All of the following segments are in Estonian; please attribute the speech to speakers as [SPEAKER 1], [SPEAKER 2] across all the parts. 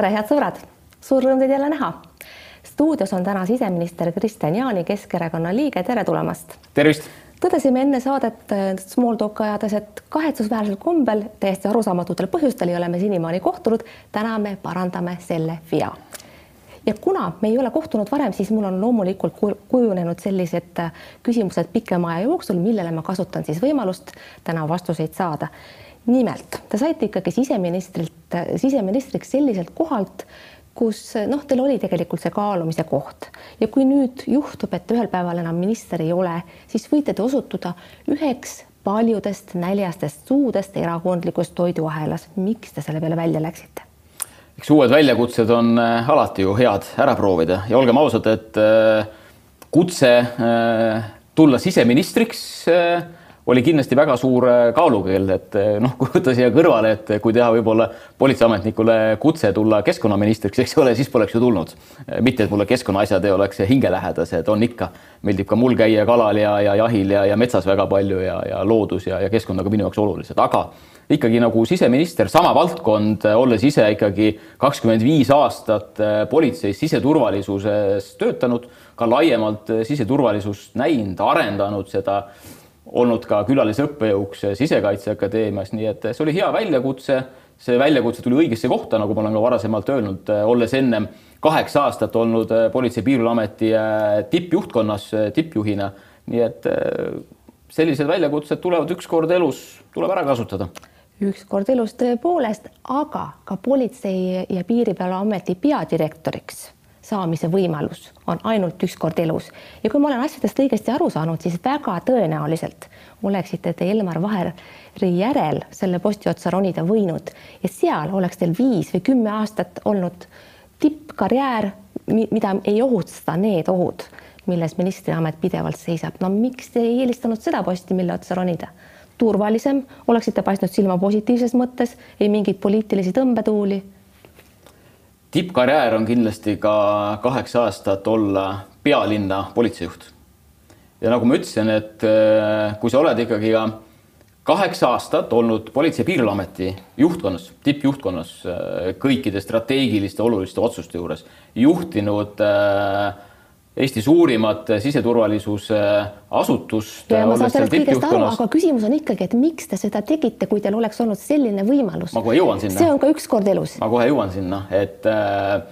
[SPEAKER 1] tere, head sõbrad, suur rõõm teid jälle näha. stuudios on täna siseminister Kristian Jaani, Keskerakonna liige, tere tulemast.
[SPEAKER 2] tervist.
[SPEAKER 1] tõdesime enne saadet äh, Small Talk ajades, et kahetsusväärsel kombel täiesti arusaamatutel põhjustel ei ole me senimaani kohtunud. täna me parandame selle vea ja kuna me ei ole kohtunud varem, siis mul on loomulikult kujunenud sellised äh, küsimused pikema aja jooksul, millele ma kasutan siis võimalust täna vastuseid saada nimelt, te saite ikkagi siseministrilt, siseministriks selliselt kohalt, kus noh, teil oli tegelikult see kaalumise koht ja kui nüüd juhtub, et ühel päeval enam minister ei ole, siis võite te osutuda üheks paljudest näljastest suudest erakondlikus toiduahelas. miks te selle peale välja läksite?
[SPEAKER 2] eks uued väljakutsed on äh, alati ju head ära proovida ja olgem ausad, et äh, kutse äh, tulla siseministriks oli kindlasti väga suur äh, kaalukeel, et äh, noh, kui võtta siia kõrvale, et kui teha võib-olla politseiametnikule kutse tulla keskkonnaministriks, eks ole, siis poleks ju tulnud. mitte, et mulle keskkonnaasjad ei oleks hingelähedased, on ikka, meeldib ka mul käia kalal ja, ja jahil ja, ja metsas väga palju ja, ja loodus ja, ja keskkond on ka minu jaoks olulised, aga ikkagi nagu siseminister, sama valdkond, olles ise ikkagi kakskümmend viis aastat äh, politseis siseturvalisuses töötanud, ka laiemalt siseturvalisust näinud, arendanud seda olnud ka külalisõppejõuks Sisekaitseakadeemias, nii et see oli hea väljakutse. see väljakutse tuli õigesse kohta, nagu ma olen ka varasemalt öelnud, olles ennem kaheksa aastat olnud Politsei- ja Piirivalveameti äh, tippjuhtkonnas äh, tippjuhina. nii et äh, sellised väljakutsed tulevad ükskord elus, tuleb ära kasutada
[SPEAKER 1] ükskord elus tõepoolest, aga ka Politsei- ja Piirivalveameti peadirektoriks saamise võimalus on ainult üks kord elus ja kui ma olen asjadest õigesti aru saanud, siis väga tõenäoliselt oleksite te Elmar Vaheri järel selle posti otsa ronida võinud ja seal oleks teil viis või kümme aastat olnud tippkarjäär, mida ei ohusta need ohud, milles ministriamet pidevalt seisab. no miks te ei eelistanud seda posti, mille otsa ronida? turvalisem, oleksite paistnud silma positiivses mõttes, ei mingeid poliitilisi tõmbetuuli
[SPEAKER 2] tippkarjäär on kindlasti ka kaheksa aastat olla pealinna politseijuht. ja nagu ma ütlesin, et äh, kui sa oled ikkagi ka kaheksa aastat olnud Politsei- ja Piirivalveameti juhtkonnas, tippjuhtkonnas äh, kõikide strateegiliste oluliste otsuste juures, juhtinud äh, Eesti suurimat siseturvalisuse asutust.
[SPEAKER 1] ja ma saan sellest kõigest aru, aga küsimus on ikkagi, et miks te seda tegite, kui teil oleks olnud selline võimalus?
[SPEAKER 2] ma kohe jõuan sinna.
[SPEAKER 1] see on ka ükskord elus.
[SPEAKER 2] ma kohe jõuan sinna, et äh,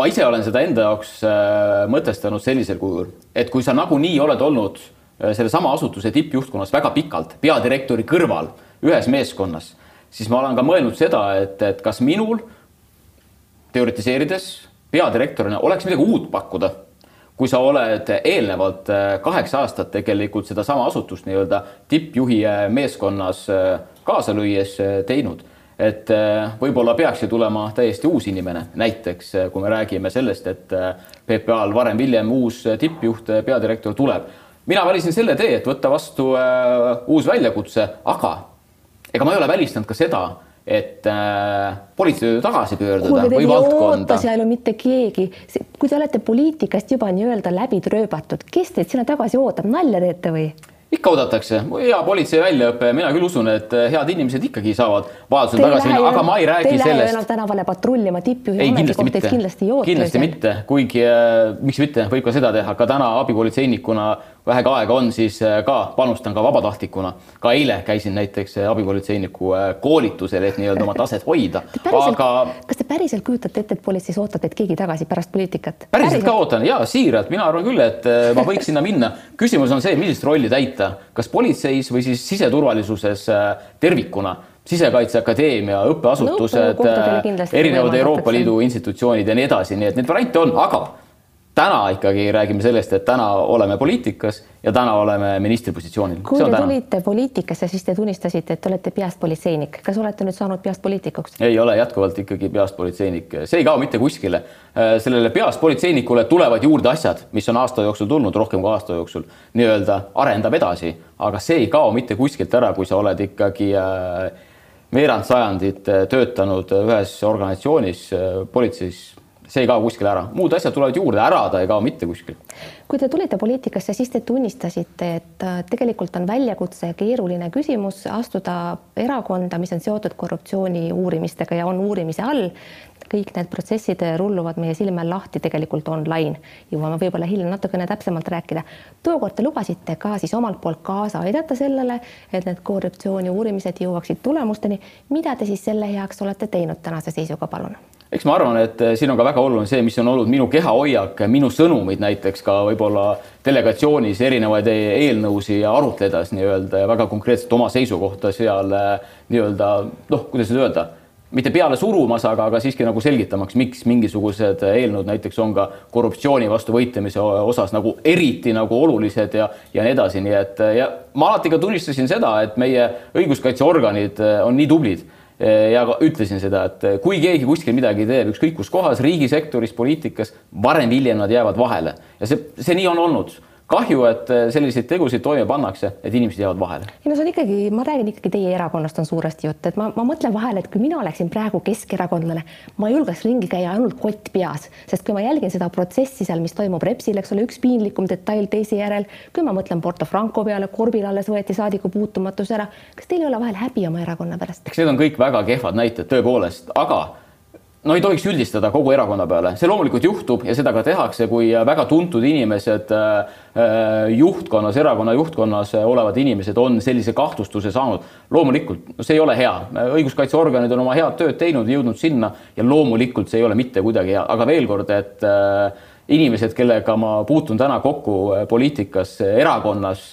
[SPEAKER 2] ma ise olen seda enda jaoks äh, mõtestanud sellisel kujul, et kui sa nagunii oled olnud äh, sellesama asutuse tippjuhtkonnas väga pikalt, peadirektori kõrval ühes meeskonnas, siis ma olen ka mõelnud seda, et, et kas minul teoritiseerides peadirektorina oleks midagi uut pakkuda kui sa oled eelnevalt äh, kaheksa aastat tegelikult sedasama asutust nii-öelda tippjuhi äh, meeskonnas äh, kaasa lüües teinud, et võib-olla peaks ju tulema täiesti uus inimene, näiteks kui me räägime sellest, et PPA-l varem-hiljem uus tippjuht, peadirektor tuleb. mina valisin selle tee, et võtta vastu uus väljakutse, aga ega ma ei ole välistanud ka seda et äh, politsei tagasi pöörduda või valdkonda.
[SPEAKER 1] seal ju mitte keegi, kui te olete poliitikast juba nii-öelda läbi trööbatud, kes teid sinna tagasi ootab, nalja teete või?
[SPEAKER 2] ikka oodatakse, hea politsei väljaõpe, mina küll usun, et head inimesed ikkagi saavad vajadusel tagasi minna, aga ma ei räägi
[SPEAKER 1] te
[SPEAKER 2] sellest.
[SPEAKER 1] enam tänavale patrullima tippjuhi ametikoht teid kindlasti ei oota.
[SPEAKER 2] kindlasti mitte, kuigi äh, miks mitte, võib ka seda teha, ka täna abipolitseinikuna vähegi aega on, siis äh, ka panustan ka vabatahtlikuna. ka eile käisin näiteks äh, abipolitseiniku äh, koolitusel, et nii-öelda oma taset hoida.
[SPEAKER 1] aga. kas te päriselt kujutate ette, et politseis ootate, et keegi tagasi pärast poliitikat?
[SPEAKER 2] päriselt ka ootan ja siiralt, mina arvan küll, et ma võiks sinna minna. küsimus on see, millist rolli täita, kas politseis või siis siseturvalisuses tervikuna sisekaitseakadeemia, õppeasutused no,, erinevad Euroopa Liidu institutsioonid ja nii edasi, nii et neid variante on, aga täna ikkagi räägime sellest, et täna oleme poliitikas ja täna oleme ministri positsioonil.
[SPEAKER 1] kui te tulite poliitikasse, siis te tunnistasite, et te olete peast politseinik. kas olete nüüd saanud peast poliitikuks?
[SPEAKER 2] ei ole jätkuvalt ikkagi peast politseinik, see ei kao mitte kuskile. Äh, sellele peast politseinikule tulevad juurde asjad, mis on aasta jooksul tulnud, rohkem kui aasta jooksul nii-öelda arendab edasi, aga see ei kao mitte kuskilt ära, kui sa oled ikkagi äh, veerand sajandit äh, töötanud ühes organisatsioonis, politseis see ei kao kuskile ära, muud asjad tulevad juurde, ära ta ei kao mitte kuskile.
[SPEAKER 1] kui te tulite poliitikasse, siis te tunnistasite, et äh, tegelikult on väljakutse ja keeruline küsimus astuda erakonda, mis on seotud korruptsiooni uurimistega ja on uurimise all. kõik need protsessid rulluvad meie silme all lahti tegelikult online. jõuame võib-olla hiljem natukene täpsemalt rääkida. tookord te lubasite ka siis omalt poolt kaasa aidata sellele, et need korruptsiooni uurimised jõuaksid tulemusteni. mida te siis selle heaks olete teinud tänase seisuga, palun?
[SPEAKER 2] Eks ma arvan, et eh, siin on ka väga oluline see, mis on olnud minu kehahoiak, minu sõnumid näiteks ka võib-olla delegatsioonis erinevaid eelnõusid arutledes nii-öelda ja väga konkreetselt oma seisukohta seal eh, nii-öelda noh, kuidas nüüd öelda, mitte peale surumas, aga, aga siiski nagu selgitamaks, miks mingisugused eelnõud näiteks on ka korruptsiooni vastu võitlemise osas nagu eriti nagu olulised ja, ja nii edasi, nii et ja ma alati ka tunnistasin seda, et meie õiguskaitseorganid eh, on nii tublid ja ütlesin seda, et kui keegi kuskil midagi teeb, ükskõik kus kohas, riigisektoris, poliitikas, varem-hiljem nad jäävad vahele. Ja see, see nii on olnud kahju, et äh, selliseid tegusid toime pannakse, et inimesed jäävad vahele.
[SPEAKER 1] ei no see on ikkagi, ma räägin ikkagi teie erakonnast on suuresti jutt, et ma, ma mõtlen vahele, et kui mina oleksin praegu keskerakondlane, ma julgeks ringi käia ainult kott peas, sest kui ma jälgin seda protsessi seal, mis toimub Repsil, eks ole, üks piinlikum detail teise järel, kui ma mõtlen Porto Franco peale, Korbil alles võeti saadiku puutumatus ära, kas teil ei ole vahel häbi oma erakonna pärast?
[SPEAKER 2] eks need on kõik väga kehvad näited tõepoolest, aga no ei tohiks üldistada kogu erakonna peale, see loomulikult juhtub ja seda ka tehakse, kui väga tuntud inimesed äh, juhtkonnas, erakonna juhtkonnas olevad inimesed on sellise kahtlustuse saanud. loomulikult, no see ei ole hea, õiguskaitseorganid on oma head tööd teinud, jõudnud sinna ja loomulikult see ei ole mitte kuidagi hea, aga veel kord, et äh, inimesed, kellega ma puutun täna kokku äh, poliitikas, erakonnas,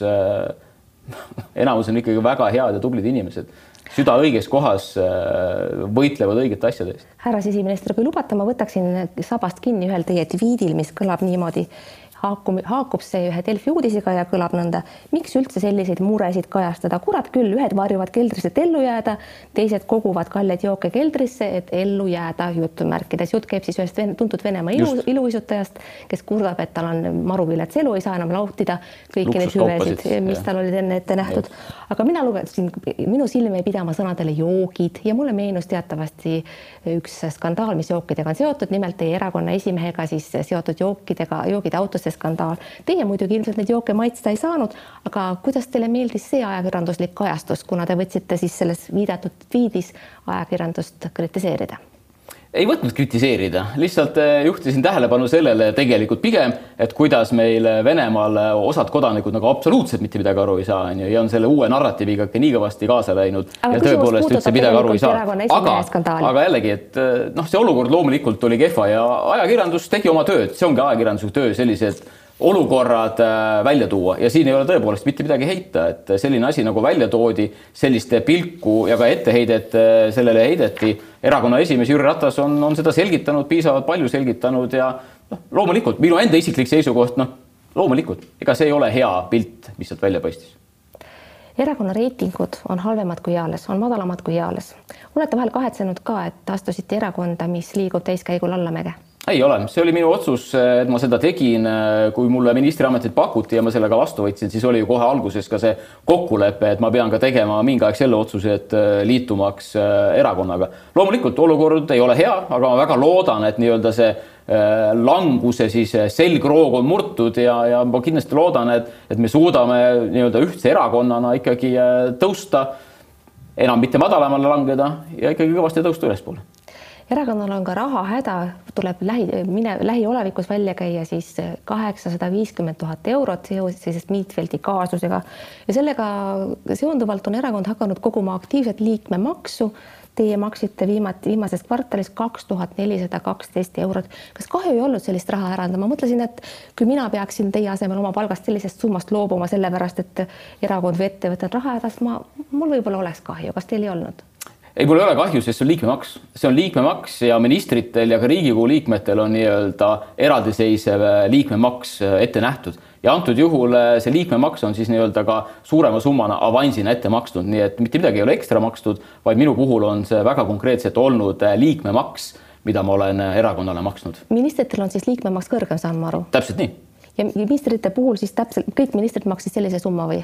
[SPEAKER 2] enamus on ikkagi väga head ja tublid inimesed süda õiges kohas, äh, võitlevad õigete asjade eest.
[SPEAKER 1] härra siseminister, kui lubate, ma võtaksin sabast kinni ühel teie tweetil, mis kõlab niimoodi haakub, haakub see ühe Delfi uudisega ja kõlab nõnda. miks üldse selliseid muresid kajastada, kurat küll, ühed varjuvad keldrisse, et ellu jääda, teised koguvad kalleid jooke keldrisse, et ellu jääda jutumärkides. jutt käib siis ühest tuntud Venemaa ilu, iluuisutajast, kes kurdab, et tal on maruvilets elu, ei saa enam nautida kõiki neid hüvesid, mis tal olid enne ette nähtud. aga mina lugesin, minu silm jäi pidama sõnadele joogid ja mulle meenus teatavasti üks skandaal, mis jookidega on seotud, nimelt teie erakonna esimehega siis seotud jookidega, joogide autosse skandaal. Teie muidugi ilmselt neid jooke maitsta ei saanud, aga kuidas teile meeldis see ajakirjanduslik kajastus, kuna te võtsite siis selles viidatud tweetis ajakirjandust kritiseerida?
[SPEAKER 2] Ei võtnud kritiseerida, lihtsalt eh, juhtisin tähelepanu sellele tegelikult pigem, et kuidas meil Venemaal osad kodanikud nagu absoluutselt mitte midagi aru ei saa, on ju, ja on selle uue narratiiviga ikka nii kõvasti kaasa läinud. Aga ja tõepoolest üldse midagi aru ei saa. aga, aga jällegi, et eh, noh, see olukord loomulikult oli kehva ja ajakirjandus tegi oma tööd, see ongi ajakirjanduse töö, sellised olukorrad äh, välja tuua ja siin ei ole tõepoolest mitte midagi heita, et selline asi nagu välja toodi, selliste pilku ja ka etteheidet äh, sellele heideti. erakonna esimees Jüri Ratas on, on seda selgitanud, piisavalt palju selgitanud ja noh, loomulikult minu enda isiklik seisukoht, noh, loomulikult, ega see ei ole hea pilt, mis sealt välja paistis
[SPEAKER 1] erakonna reitingud on halvemad kui eales, on madalamad kui eales. olete vahel kahetsenud ka, et astusite erakonda, mis liigub täiskäigul allamäge
[SPEAKER 2] ei ole, see oli minu otsus, et ma seda tegin, kui mulle ministriametit pakuti ja ma selle ka vastu võtsin, siis oli ju kohe alguses ka see kokkulepe, et ma pean ka tegema mingi aeg selle otsuse, et äh, liitumaks äh, erakonnaga. loomulikult olukord ei ole hea, aga ma väga loodan, et nii-öelda see äh, languse siis selgroog on murtud ja, ja ma kindlasti loodan, et, et me suudame nii-öelda ühtse erakonnana ikkagi tõusta, enam mitte madalamale langeda ja ikkagi kõvasti tõusta ülespoole
[SPEAKER 1] erakonnal on ka rahahäda, tuleb lähi, mine lähiolevikus välja käia siis kaheksasada viiskümmend tuhat eurot seoses Mietfeldi kaasusega ja sellega seonduvalt on erakond hakanud koguma aktiivset liikmemaksu. Teie maksite viimati, viimases kvartalis kaks tuhat nelisada kaksteist eurot. kas kahju ei olnud sellist raha ära anda? ma mõtlesin, et kui mina peaksin teie asemel oma palgast sellisest summast loobuma, sellepärast et erakond või ettevõte on raha hädas, ma, mul võib-olla oleks kahju, kas teil ei olnud?
[SPEAKER 2] Ei, mul ei ole kahju, sest see on liikmemaks, see on liikmemaks ja ministritel ja ka Riigikogu liikmetel on nii-öelda eraldiseisev äh, liikmemaks äh, ette nähtud ja antud juhul äh, see liikmemaks on siis nii-öelda ka suurema summana avansina ette makstud, nii et mitte midagi ei ole ekstra makstud, vaid minu puhul on see väga konkreetselt olnud liikmemaks, mida ma olen erakonnale maksnud.
[SPEAKER 1] ministritel on siis liikmemaks kõrgem, saan ma aru?
[SPEAKER 2] täpselt nii.
[SPEAKER 1] ja ministrite puhul siis täpselt kõik ministrid maksid sellise summa või?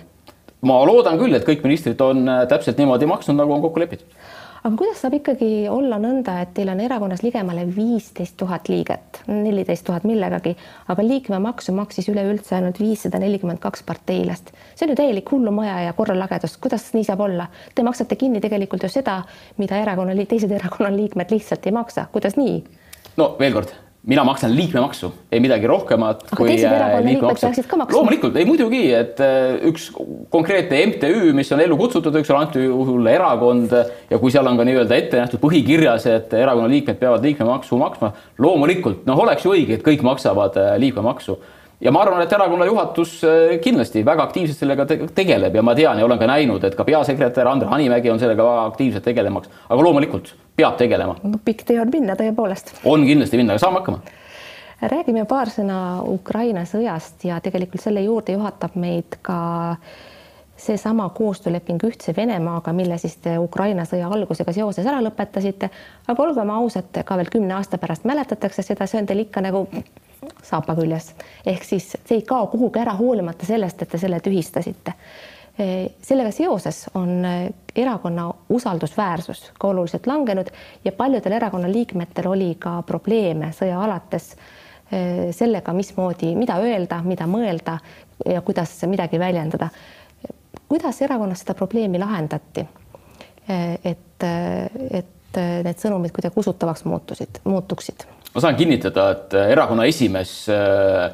[SPEAKER 2] ma loodan küll, et kõik ministrid on täpselt niimoodi maksnud, nagu on kokku lepitud
[SPEAKER 1] aga kuidas saab ikkagi olla nõnda, et teil on erakonnas ligemale viisteist tuhat liiget, neliteist tuhat millegagi, aga liikmemaksu maksis üleüldse ainult viissada nelikümmend kaks parteilast. see on ju täielik hullumaja ja korralagedus, kuidas nii saab olla? Te maksate kinni tegelikult ju seda, mida erakonna, teised erakonna liikmed lihtsalt ei maksa, kuidas nii?
[SPEAKER 2] no veel kord mina maksan liikmemaksu, ei midagi rohkemat.
[SPEAKER 1] aga teised äh, erakonna liikmed peaksid ka maksma.
[SPEAKER 2] loomulikult, ei muidugi, et äh, üks konkreetne MTÜ, mis on ellu kutsutud, eks ole, antud juhul erakond ja kui seal on ka nii-öelda ette nähtud põhikirjas, et erakonna liikmed peavad liikmemaksu maksma, loomulikult noh, oleks ju õige, et kõik maksavad äh, liikmemaksu ja ma arvan, et erakonna juhatus äh, kindlasti väga aktiivselt sellega tegeleb ja ma tean ja olen ka näinud, et ka peasekretär Andre Hanimägi on sellega väga aktiivselt tegelemaks, aga loomulikult peab tegelema
[SPEAKER 1] no,. pikk tee on minna tõepoolest.
[SPEAKER 2] on kindlasti minna, aga saame hakkama.
[SPEAKER 1] räägime paar sõna Ukraina sõjast ja tegelikult selle juurde juhatab meid ka seesama koostööleping Ühtse Venemaaga, mille siis te Ukraina sõja algusega seoses ära lõpetasite. aga olgem ausad, ka veel kümne aasta pärast mäletatakse seda, see on teil ikka nagu saapa küljes. ehk siis see ei kao kuhugi ära, hoolimata sellest, et te selle tühistasite. sellega seoses on erakonna usaldusväärsus ka oluliselt langenud ja paljudel erakonna liikmetel oli ka probleeme sõja alates sellega, mismoodi, mida öelda, mida mõelda ja kuidas midagi väljendada. kuidas erakonnas seda probleemi lahendati? et, et need sõnumid kuidagi usutavaks muutusid, muutuksid
[SPEAKER 2] ma saan kinnitada, et äh, erakonna esimees, äh,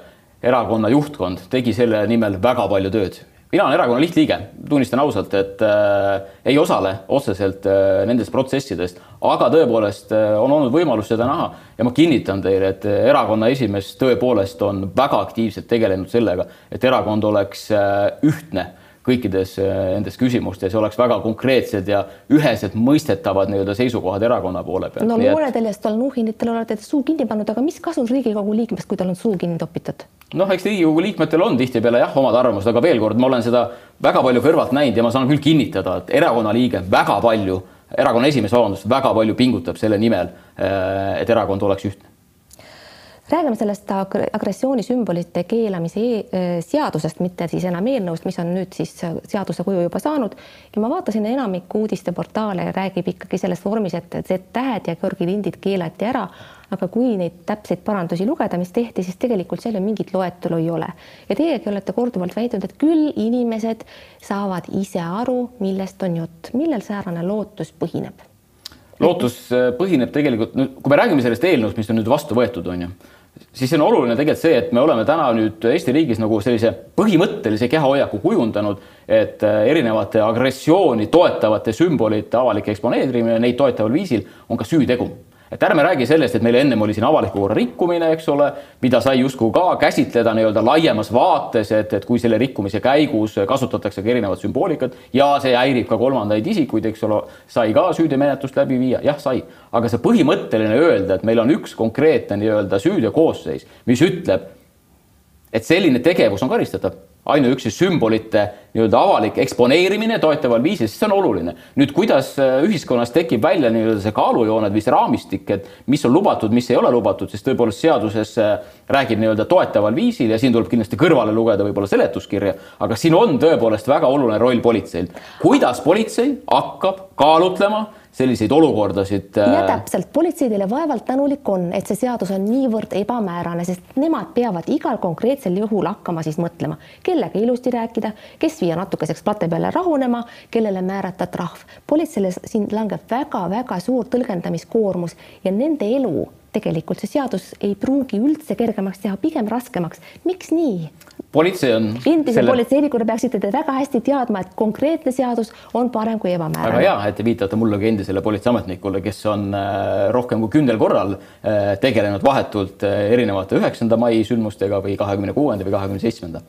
[SPEAKER 2] erakonna juhtkond tegi selle nimel väga palju tööd. mina olen erakonna lihtliige, tunnistan ausalt, et äh, ei osale otseselt äh, nendest protsessidest, aga tõepoolest äh, on olnud võimalus seda näha ja ma kinnitan teile, et erakonna esimees tõepoolest on väga aktiivselt tegelenud sellega, et erakond oleks äh, ühtne kõikides äh, nendes küsimustes ja oleks väga konkreetsed ja üheselt mõistetavad nii-öelda seisukohad erakonna poole pealt.
[SPEAKER 1] no Looredel ja Stalnuhhinitel olete te suu kinni pannud, aga mis kasu Riigikogu liikmest, kui tal on suu kinni topitud?
[SPEAKER 2] noh, eks Riigikogu liikmetel on tihtipeale jah, omad arvamused, aga veel kord, ma olen seda väga palju kõrvalt näinud ja ma saan küll kinnitada, et erakonna liige väga palju, erakonna esimees, vabandust, väga palju pingutab selle nimel, äh, et erakond oleks ühtne
[SPEAKER 1] räägime sellest agressioonisümbolite keelamise e seadusest, mitte siis enam eelnõust, mis on nüüd siis seaduse kuju juba saanud. ja ma vaatasin, enamik uudisteportaale räägib ikkagi selles vormis, et Z-tähed ja kõrgilindid keelati ära, aga kui neid täpseid parandusi lugeda, mis tehti, siis tegelikult seal ju mingit loetelu ei ole. ja teiegi olete korduvalt väitnud, et küll inimesed saavad ise aru, millest on jutt, millel säärane lootus põhineb
[SPEAKER 2] lootus põhineb tegelikult, kui me räägime sellest eelnõust, mis on nüüd vastu võetud, on ju siis on oluline tegelikult see, et me oleme täna nüüd Eesti riigis nagu sellise põhimõttelise kehahoiaku kujundanud, et äh, erinevate agressiooni toetavate sümbolite avalik eksponeerimine neid toetaval viisil on ka süütegu et ärme räägi sellest, et meil ennem oli siin avaliku korra rikkumine, eks ole, mida sai justkui ka käsitleda nii-öelda laiemas vaates, et, et kui selle rikkumise käigus kasutatakse ka erinevat sümboolikat ja see häirib ka kolmandaid isikuid, eks ole, sai ka süüteomenetlust läbi viia, jah, sai, aga see põhimõtteline öelda, et meil on üks konkreetne nii-öelda süüteokoosseis, mis ütleb, et selline tegevus on karistatav ainuüksi sümbolite nii-öelda avalik eksponeerimine toetaval viisil, siis see on oluline. nüüd, kuidas äh, ühiskonnas tekib välja nii-öelda see kaalujooned või see raamistik, et mis on lubatud, mis ei ole lubatud, siis tõepoolest seaduses äh, räägib nii-öelda toetaval viisil ja siin tuleb kindlasti kõrvale lugeda võib-olla seletuskirja, aga siin on tõepoolest väga oluline roll politseil. kuidas politsei hakkab kaalutlema selliseid olukordasid.
[SPEAKER 1] ja äh, täpselt, politseidele vaevalt tänulik on, et see seadus on niivõrd ebamäärane, sest nemad peavad igal konkreetsel juhul hakkama siis mõtlema, kellega ilusti rääkida, kes viia natukeseks plate peale rahunema, kellele määrata trahv. politseile siin langeb väga-väga suur tõlgendamiskoormus ja nende elu tegelikult see seadus ei pruugi üldse kergemaks teha, pigem raskemaks. miks nii?
[SPEAKER 2] Politsei on.
[SPEAKER 1] endise selle... politseinikuna peaksite te väga hästi teadma, et konkreetne seadus on parem kui ebamäärane.
[SPEAKER 2] väga hea, et te viitate mulle kui endisele politseiametnikule, kes on äh, rohkem kui kümnel korral äh, tegelenud vahetult äh, erinevate üheksanda mai sündmustega või kahekümne kuuenda või kahekümne seitsmenda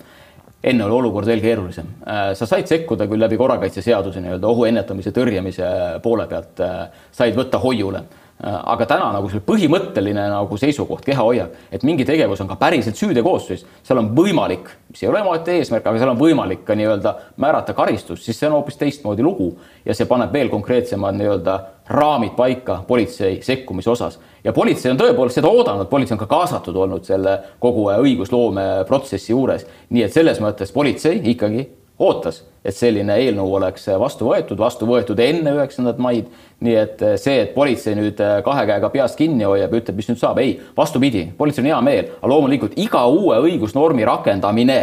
[SPEAKER 2] enne oli olukord veel keerulisem. sa said sekkuda küll läbi korrakaitseseaduse nii-öelda ohu ennetamise, tõrjemise poole pealt, said võtta hoiule aga täna nagu see põhimõtteline nagu seisukoht, kehahoiak, et mingi tegevus on ka päriselt süüteokoosseis, seal on võimalik, mis ei ole omaette eesmärk, aga seal on võimalik ka nii-öelda määrata karistus, siis see on hoopis teistmoodi lugu ja see paneb veel konkreetsemad nii-öelda raamid paika politsei sekkumise osas. ja politsei on tõepoolest seda oodanud, politsei on ka kaasatud olnud selle kogu õigusloome protsessi juures, nii et selles mõttes politsei ikkagi ootas, et selline eelnõu oleks vastu võetud, vastu võetud enne üheksandat maid. nii et see, et politsei nüüd kahe käega peast kinni hoiab ja ütleb, mis nüüd saab, ei, vastupidi, politseil on hea meel, aga loomulikult iga uue õigusnormi rakendamine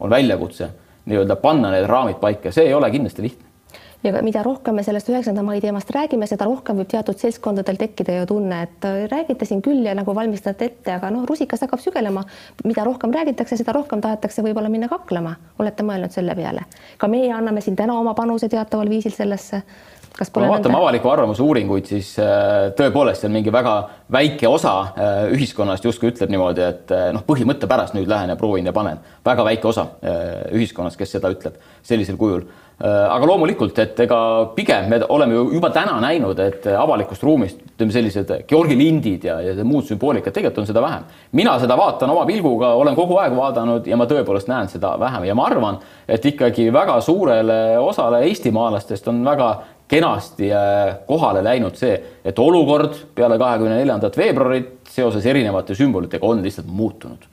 [SPEAKER 2] on väljakutse. Nii-öelda panna need raamid paika, see ei ole kindlasti lihtne
[SPEAKER 1] ja mida rohkem me sellest üheksanda mai teemast räägime, seda rohkem võib teatud seltskondadel tekkida ju tunne, et äh, räägite siin küll ja nagu valmistate ette, aga noh, rusikas hakkab sügelema. mida rohkem räägitakse, seda rohkem tahetakse võib-olla minna kaklema. olete mõelnud selle peale? ka meie anname siin täna oma panuse teataval viisil sellesse
[SPEAKER 2] kui me vaatame avaliku arvamuse uuringuid, siis äh, tõepoolest seal mingi väga väike osa äh, ühiskonnast justkui ütleb niimoodi, et noh, põhimõtte pärast nüüd lähen ja proovin ja panen. väga väike osa ühiskonnast, kes seda ütleb sellisel kujul Äh, aga loomulikult, et ega pigem me oleme ju juba täna näinud, et avalikust ruumist ütleme sellised Georgi lindid ja, ja muud sümboolikad, tegelikult on seda vähem. mina seda vaatan oma pilguga, olen kogu aeg vaadanud ja ma tõepoolest näen seda vähem ja ma arvan, et ikkagi väga suurele osale eestimaalastest on väga kenasti äh, kohale läinud see, et olukord peale kahekümne neljandat veebruarit seoses erinevate sümbolitega on lihtsalt muutunud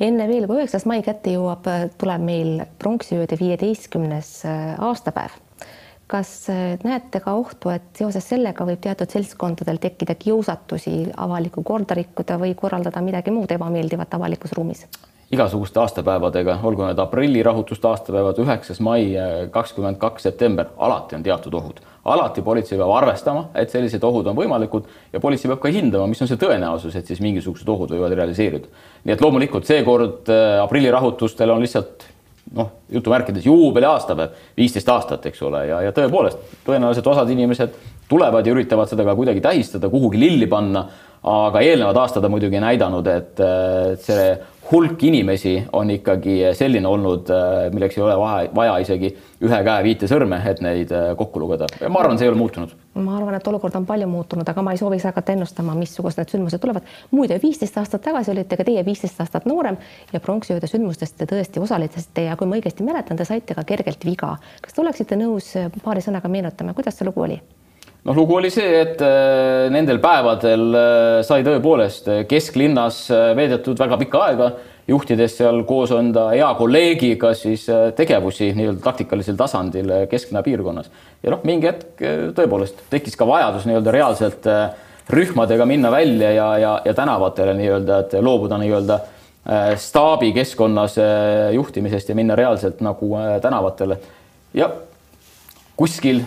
[SPEAKER 1] enne veel, kui üheksas mai kätte jõuab, tuleb meil pronksiööde viieteistkümnes äh, aastapäev. kas äh, näete ka ohtu, et seoses sellega võib teatud seltskondadel tekkida kiusatusi avalikku korda rikkuda või korraldada midagi muud ebameeldivat avalikus ruumis?
[SPEAKER 2] Igasuguste aastapäevadega, olgu need aprillirahutuste aastapäevad, üheksas mai, kakskümmend kaks september, alati on teatud ohud. alati politsei peab arvestama, et sellised ohud on võimalikud ja politsei peab ka hindama, mis on see tõenäosus, et siis mingisugused ohud võivad realiseeruda. nii et loomulikult seekord äh, aprillirahutustel on lihtsalt noh, jutumärkides juubeli aastapäev, viisteist aastat, eks ole, ja, ja tõepoolest tõenäoliselt osad inimesed tulevad ja üritavad seda ka kuidagi tähistada, kuhugi lilli panna. Aga eelnevad aastad on muidugi näidanud, et äh, see hulk inimesi on ikkagi selline olnud, äh, milleks ei ole vaja, vaja isegi ühe käe viite sõrme, et neid äh, kokku lugeda. ma arvan, see ei ole muutunud.
[SPEAKER 1] ma arvan, et olukord on palju muutunud, aga ma ei sooviks hakata ennustama, missugused need sündmused tulevad. muide, viisteist aastat tagasi olite ka teie viisteist aastat noorem ja pronksiööde sündmustest te tõesti osalesite ja kui ma õigesti mäletan, te saite ka kergelt viga. kas te oleksite nõus paari sõnaga meenutama, kuidas see lugu oli?
[SPEAKER 2] Noh, lugu oli see, et äh, nendel päevadel äh, sai tõepoolest äh, kesklinnas veedetud väga pikka aega, juhtides seal koos enda hea kolleegiga siis tegevusi nii-öelda taktikalisel tasandil kesklinna piirkonnas. ja noh, mingi hetk tõepoolest tekkis ka vajadus nii-öelda reaalselt rühmadega minna välja ja, ja, ja tänavatele nii-öelda, et loobuda nii-öelda staabi keskkonnas juhtimisest ja minna reaalselt nagu tänavatele. ja kuskil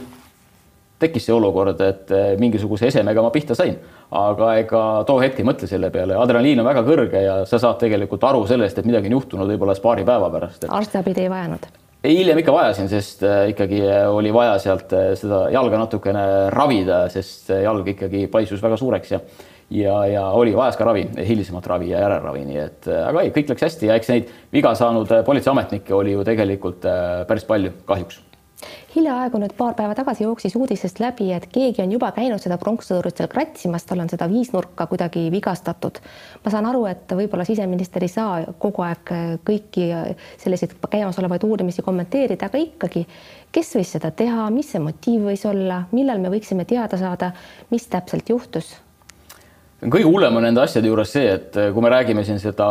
[SPEAKER 2] tekkis see olukord, et eh, mingisuguse esemega ma pihta sain, aga ega too hetk ei mõtle selle peale, adrenaliin on väga kõrge ja sa saad tegelikult aru sellest, et midagi on juhtunud võib-olla paari päeva pärast et....
[SPEAKER 1] arstiabi te ei vajanud?
[SPEAKER 2] hiljem ikka vajasin, sest eh, ikkagi oli vaja sealt eh, seda jalga natukene ravida, sest jalg ikkagi paisus väga suureks ja ja, ja oli vajas ka ravi, hilisemat ravi ja järelravi, nii et aga ei, kõik läks hästi ja eks neid viga saanud politseiametnikke oli ju tegelikult päris palju kahjuks
[SPEAKER 1] hiljaaegu nüüd paar päeva tagasi jooksis uudisest läbi, et keegi on juba käinud seda pronkssõdurit seal kratsimas, tal on seda viisnurka kuidagi vigastatud. ma saan aru, et võib-olla siseminister ei saa kogu aeg kõiki selliseid käimasolevaid uurimisi kommenteerida, aga ikkagi, kes võis seda teha, mis see motiiv võis olla, millal me võiksime teada saada, mis täpselt juhtus?
[SPEAKER 2] Kõige hullem on nende asjade juures see, et kui me räägime siin seda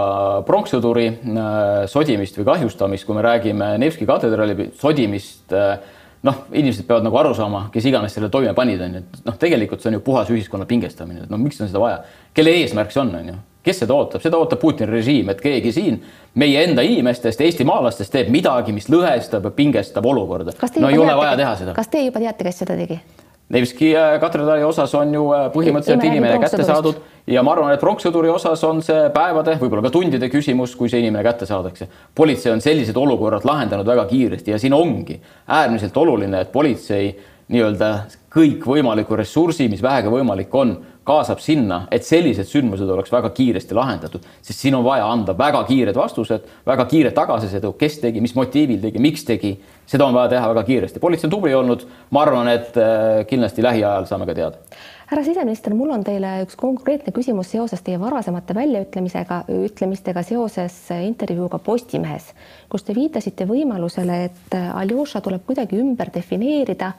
[SPEAKER 2] pronkssõduri äh, sodimist või kahjustamist, kui me räägime Nevski katedraali sodimist äh, noh, inimesed peavad nagu aru saama, kes iganes selle toime panid, on ju, et noh, tegelikult see on ju puhas ühiskonna pingestamine, et no miks on seda vaja, kelle eesmärk see on, on ju, kes seda ootab, seda ootab Putini režiim, et keegi siin meie enda inimestest, eestimaalastest teeb midagi, mis lõhestab ja pingestab olukorda. no ei ole vaja teha seda.
[SPEAKER 1] kas te juba teate, kes seda tegi?
[SPEAKER 2] Nevski äh, katedraali osas on ju äh, põhimõtteliselt inimene kätte saadud ja ma arvan, et pronkssõduri osas on see päevade, võib-olla ka tundide küsimus, kui see inimene kätte saadakse. politsei on sellised olukorrad lahendanud väga kiiresti ja siin ongi äärmiselt oluline, et politsei nii-öelda kõikvõimaliku ressursi, mis vähegi võimalik on, kaasab sinna, et sellised sündmused oleks väga kiiresti lahendatud, sest siin on vaja anda väga kiired vastused, väga kiire tagasiside, kes tegi, mis motiivil tegi, miks tegi. seda on vaja teha väga kiiresti, politsei on tubli olnud, ma arvan, et äh, kindlasti lähiajal saame ka teada
[SPEAKER 1] härra siseminister, mul on teile üks konkreetne küsimus seoses teie varasemate väljaütlemisega, ütlemistega seoses intervjuuga Postimehes, kus te viitasite võimalusele, et Aljoša tuleb kuidagi ümber defineerida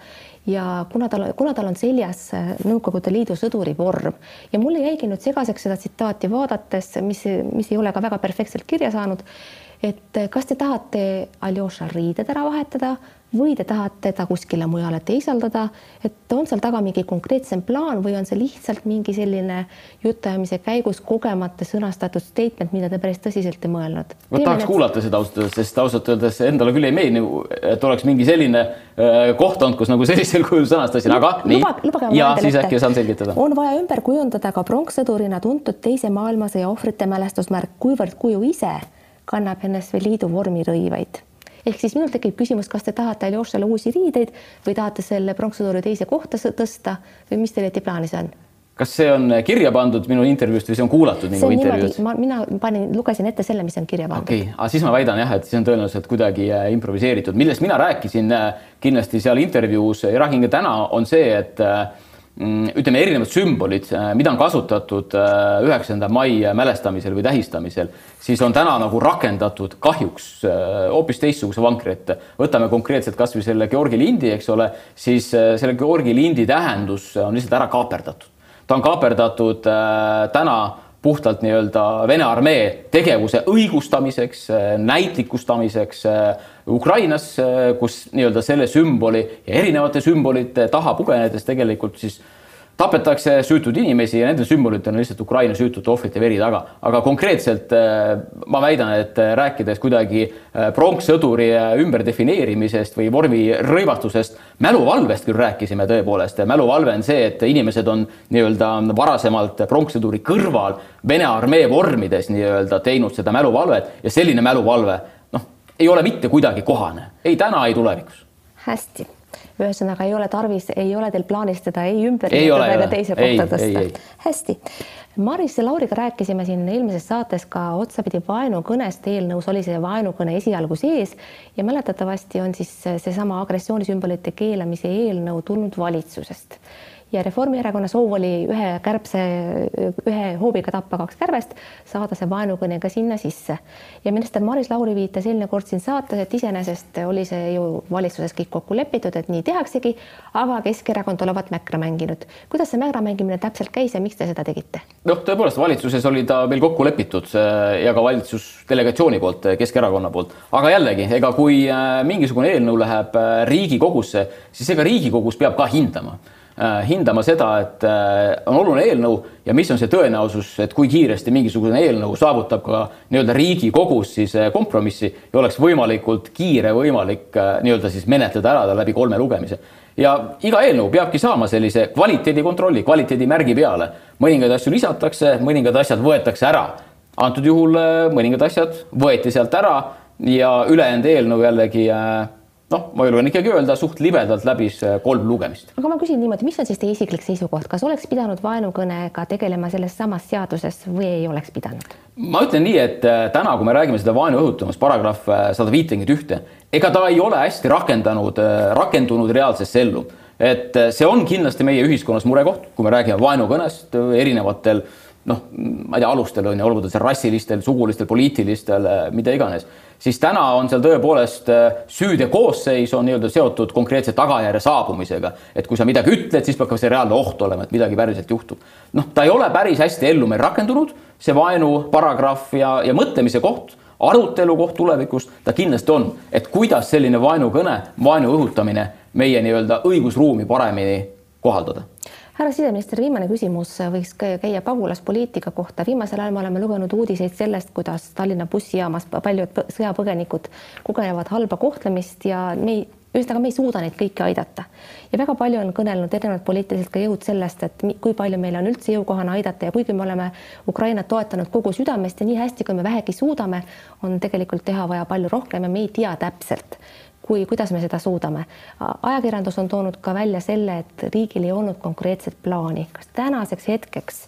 [SPEAKER 1] ja kuna tal, kuna tal on seljas Nõukogude Liidu sõduri vorm. Ja mulle jäigi nüüd segaseks seda tsitaati vaadates, mis, mis ei ole ka väga perfektselt kirja saanud et kas te tahate Aljoša riided ära vahetada või te tahate ta kuskile mujale teisaldada, et on seal taga mingi konkreetsem plaan või on see lihtsalt mingi selline jutuajamise käigus kogemata sõnastatud statement, mida te päris tõsiselt ei mõelnud?
[SPEAKER 2] ma tahaks need... kuulata seda ausalt öeldes, sest ausalt öeldes endale küll ei meeldi, et oleks mingi selline äh, koht olnud, kus nagu sellisel kujul sõnastasin, aga nii. ja siis äkki saan selgitada.
[SPEAKER 1] on vaja ümber kujundada ka pronkssõdurina tuntud Teise maailmasõja ohvrite mälestusmärk, kuivõrd kuju ise kannab NSV Liidu vormirõivaid ehk siis minul tekib küsimus, kas te tahate Aljošale uusi riideid või tahate selle pronkssõduri teise kohta tõsta või mis teil õieti plaanis on?
[SPEAKER 2] kas see on kirja pandud minu intervjuust või see on kuulatud nagu intervjuud?
[SPEAKER 1] ma, mina panin, lugesin ette selle, mis on kirja pandud.
[SPEAKER 2] okei okay., aga siis ma väidan jah, et see on tõenäoliselt kuidagi äh, improviseeritud, millest mina rääkisin äh, kindlasti seal intervjuus ja räägin ka täna, on see, et äh, ütleme, erinevad sümbolid, äh, mida on kasutatud äh, üheksanda mai mälestamisel või tähistamisel, siis on täna nagu rakendatud kahjuks äh, hoopis teistsuguse vankri ette. võtame konkreetselt kasvõi selle Georgi lindi, eks ole, siis selle Georgi lindi tähendus on lihtsalt ära kaaperdatud. ta on kaaperdatud täna puhtalt nii-öelda Vene armee tegevuse õigustamiseks, näitlikustamiseks Ukrainas, kus nii-öelda selle sümboli ja erinevate sümbolite taha pugenedes tegelikult siis tapetakse süütuid inimesi ja nendel sümbolitel on lihtsalt Ukraina süütute ohvrite veri taga. aga konkreetselt äh, ma väidan, et äh, rääkides kuidagi äh, pronkssõduri ümberdefineerimisest või vormi rõivatusest, mäluvalvest küll rääkisime tõepoolest. mäluvalve on see, et inimesed on nii-öelda varasemalt pronkssõduri kõrval Vene armee vormides nii-öelda teinud seda mäluvalvet ja selline mäluvalve noh, ei ole mitte kuidagi kohane ei täna, ei tulevikus.
[SPEAKER 1] hästi ühesõnaga ei ole tarvis, ei ole teil plaanis teda ei ümber nimetada ega teise kohta tõsta. hästi. Maris ja Lauriga rääkisime siin eelmises saates ka otsapidi vaenukõnest, eelnõus oli see vaenukõne esialgu sees ja mäletatavasti on siis seesama agressioonisümbolite keelamise eelnõu tulnud valitsusest ja Reformierakonna soov oli ühe kärbse, ühe hoobiga tappa kaks kärbest, saada see vaenukõne ka sinna sisse. ja minister Maris Lauri viitas eelmine kord siin saates, et iseenesest oli see ju valitsuses kõik kokku lepitud, et nii tehaksegi, aga Keskerakond olevat mäkra mänginud. kuidas see mäkra mängimine täpselt käis ja miks te seda tegite?
[SPEAKER 2] noh, tõepoolest valitsuses oli ta meil kokku lepitud äh, ja ka valitsusdelegatsiooni poolt, äh, Keskerakonna poolt, aga jällegi, ega kui äh, mingisugune eelnõu läheb Riigikogusse, siis ega Riigikogus peab ka hindama hindama seda, et äh, on oluline eelnõu ja mis on see tõenäosus, et kui kiiresti mingisugune eelnõu saavutab ka nii-öelda Riigikogus siis äh, kompromissi ja oleks võimalikult kiire võimalik nii-öelda siis menetleda ära ta läbi kolme lugemise. ja iga eelnõu peabki saama sellise kvaliteedikontrolli, kvaliteedimärgi peale. mõningaid asju lisatakse, mõningad asjad võetakse ära. antud juhul mõningad asjad võeti sealt ära ja ülejäänud eelnõu jällegi noh, ma julgen ikkagi öelda, suht libedalt läbis äh, kolm lugemist.
[SPEAKER 1] aga ma küsin niimoodi, mis on siis teie isiklik seisukoht, kas oleks pidanud vaenukõnega tegelema selles samas seaduses või ei oleks pidanud?
[SPEAKER 2] ma ütlen nii, et äh, täna, kui me räägime seda vaenu õhutamist, paragrahv äh, sada viitekümmet ühte, ega ta ei ole hästi rakendanud, rakendunud reaalsesse ellu. et see on kindlasti meie ühiskonnas murekoht, kui me räägime vaenukõnest erinevatel noh, ma ei tea, alustel on ju, olgu ta seal rassilistel, sugulistel, poliitilistel, mida iganes siis täna on seal tõepoolest äh, süüde koosseis on nii-öelda seotud konkreetse tagajärje saabumisega. et kui sa midagi ütled, siis peab ka see reaalne oht olema, et midagi päriselt juhtub. noh, ta ei ole päris hästi ellu meil rakendunud, see vaenu paragrahv ja, ja mõtlemise koht arutelu koht tulevikus ta kindlasti on, et kuidas selline vaenukõne, vaenu õhutamine meie nii-öelda õigusruumi paremini kohaldada
[SPEAKER 1] härra siseminister, viimane küsimus võiks käia pagulaspoliitika kohta. viimasel ajal me oleme lugenud uudiseid sellest, kuidas Tallinna bussijaamas paljud sõjapõgenikud kogenevad halba kohtlemist ja me ei, ühesõnaga me ei suuda neid kõiki aidata. ja väga palju on kõnelenud erinevad poliitilised ka jõud sellest, et kui palju meil on üldse jõukohane aidata ja kuigi me oleme Ukrainat toetanud kogu südamest ja nii hästi, kui me vähegi suudame, on tegelikult teha vaja palju rohkem ja me ei tea täpselt kui, kuidas me seda suudame. ajakirjandus on toonud ka välja selle, et riigil ei olnud konkreetset plaani, kas tänaseks hetkeks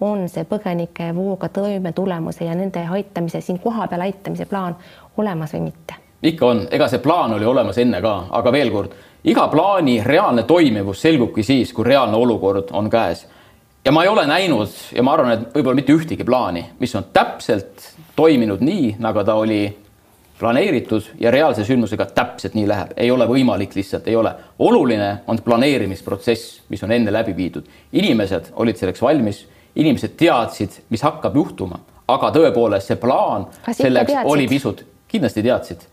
[SPEAKER 1] on see põgenike vooga toimetulemuse ja nende aitamise, siin kohapeal aitamise plaan olemas või mitte?
[SPEAKER 2] ikka on, ega see plaan oli olemas enne ka, aga veel kord, iga plaani reaalne toimivus selgubki siis, kui reaalne olukord on käes. ja ma ei ole näinud ja ma arvan, et võib-olla mitte ühtegi plaani, mis on täpselt toiminud nii, nagu ta oli planeeritud ja reaalse sündmusega täpselt nii läheb, ei ole võimalik, lihtsalt ei ole. oluline on planeerimisprotsess, mis on enne läbi viidud. inimesed olid selleks valmis, inimesed teadsid, mis hakkab juhtuma, aga tõepoolest see plaan
[SPEAKER 1] Kas
[SPEAKER 2] selleks oli pisut, kindlasti teadsid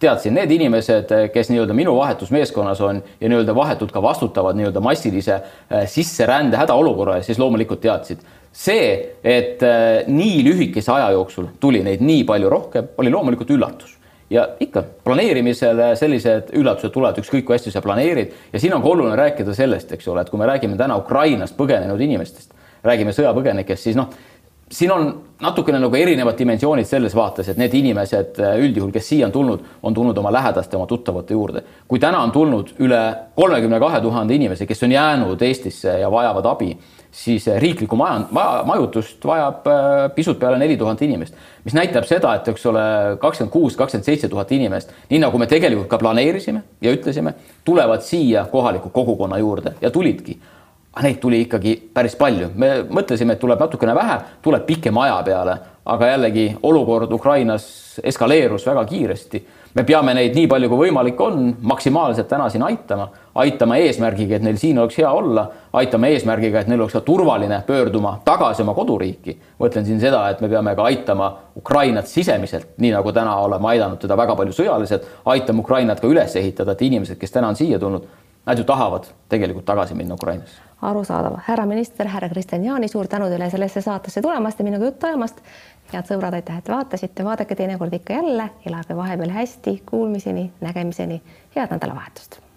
[SPEAKER 2] teadsin, need inimesed, kes nii-öelda minu vahetusmeeskonnas on ja nii-öelda vahetult ka vastutavad nii-öelda massilise äh, sisserände hädaolukorra eest, siis loomulikult teadsid. see, et äh, nii lühikese aja jooksul tuli neid nii palju rohkem, oli loomulikult üllatus ja ikka planeerimisel sellised üllatused tulevad, ükskõik kui hästi sa planeerid ja siin on ka oluline rääkida sellest, eks ole, et kui me räägime täna Ukrainast põgenenud inimestest, räägime sõjapõgenikest, siis noh, siin on natukene nagu erinevad dimensioonid selles vaates, et need inimesed äh, üldjuhul, kes siia on tulnud, on tulnud oma lähedaste, oma tuttavate juurde. kui täna on tulnud üle kolmekümne kahe tuhande inimese, kes on jäänud Eestisse ja vajavad abi, siis äh, riiklikku maja, majutust vajab äh, pisut peale neli tuhat inimest, mis näitab seda, et eks ole, kakskümmend kuus, kakskümmend seitse tuhat inimest, nii nagu me tegelikult ka planeerisime ja ütlesime, tulevad siia kohaliku kogukonna juurde ja tulidki aga neid tuli ikkagi päris palju, me mõtlesime, et tuleb natukene vähe, tuleb pikema aja peale, aga jällegi olukord Ukrainas eskaleerus väga kiiresti. me peame neid nii palju kui võimalik on maksimaalselt täna siin aitama, aitama eesmärgiga, et neil siin oleks hea olla, aitame eesmärgiga, et neil oleks ka turvaline pöörduma tagasi oma koduriiki. mõtlen siin seda, et me peame ka aitama Ukrainat sisemiselt, nii nagu täna oleme aidanud teda väga palju sõjaliselt, aitame Ukrainat ka üles ehitada, et inimesed, kes täna on siia tulnud, nad ju tahavad tegelikult tagasi minna Ukrainasse.
[SPEAKER 1] Arusaadav. härra minister, härra Kristjan Jaani, suur tänu teile sellesse saatesse tulemast ja minuga juttu ajamast. head sõbrad, aitäh, et vaatasite, vaadake teinekord ikka jälle, elage vahepeal hästi, kuulmiseni, nägemiseni, head nädalavahetust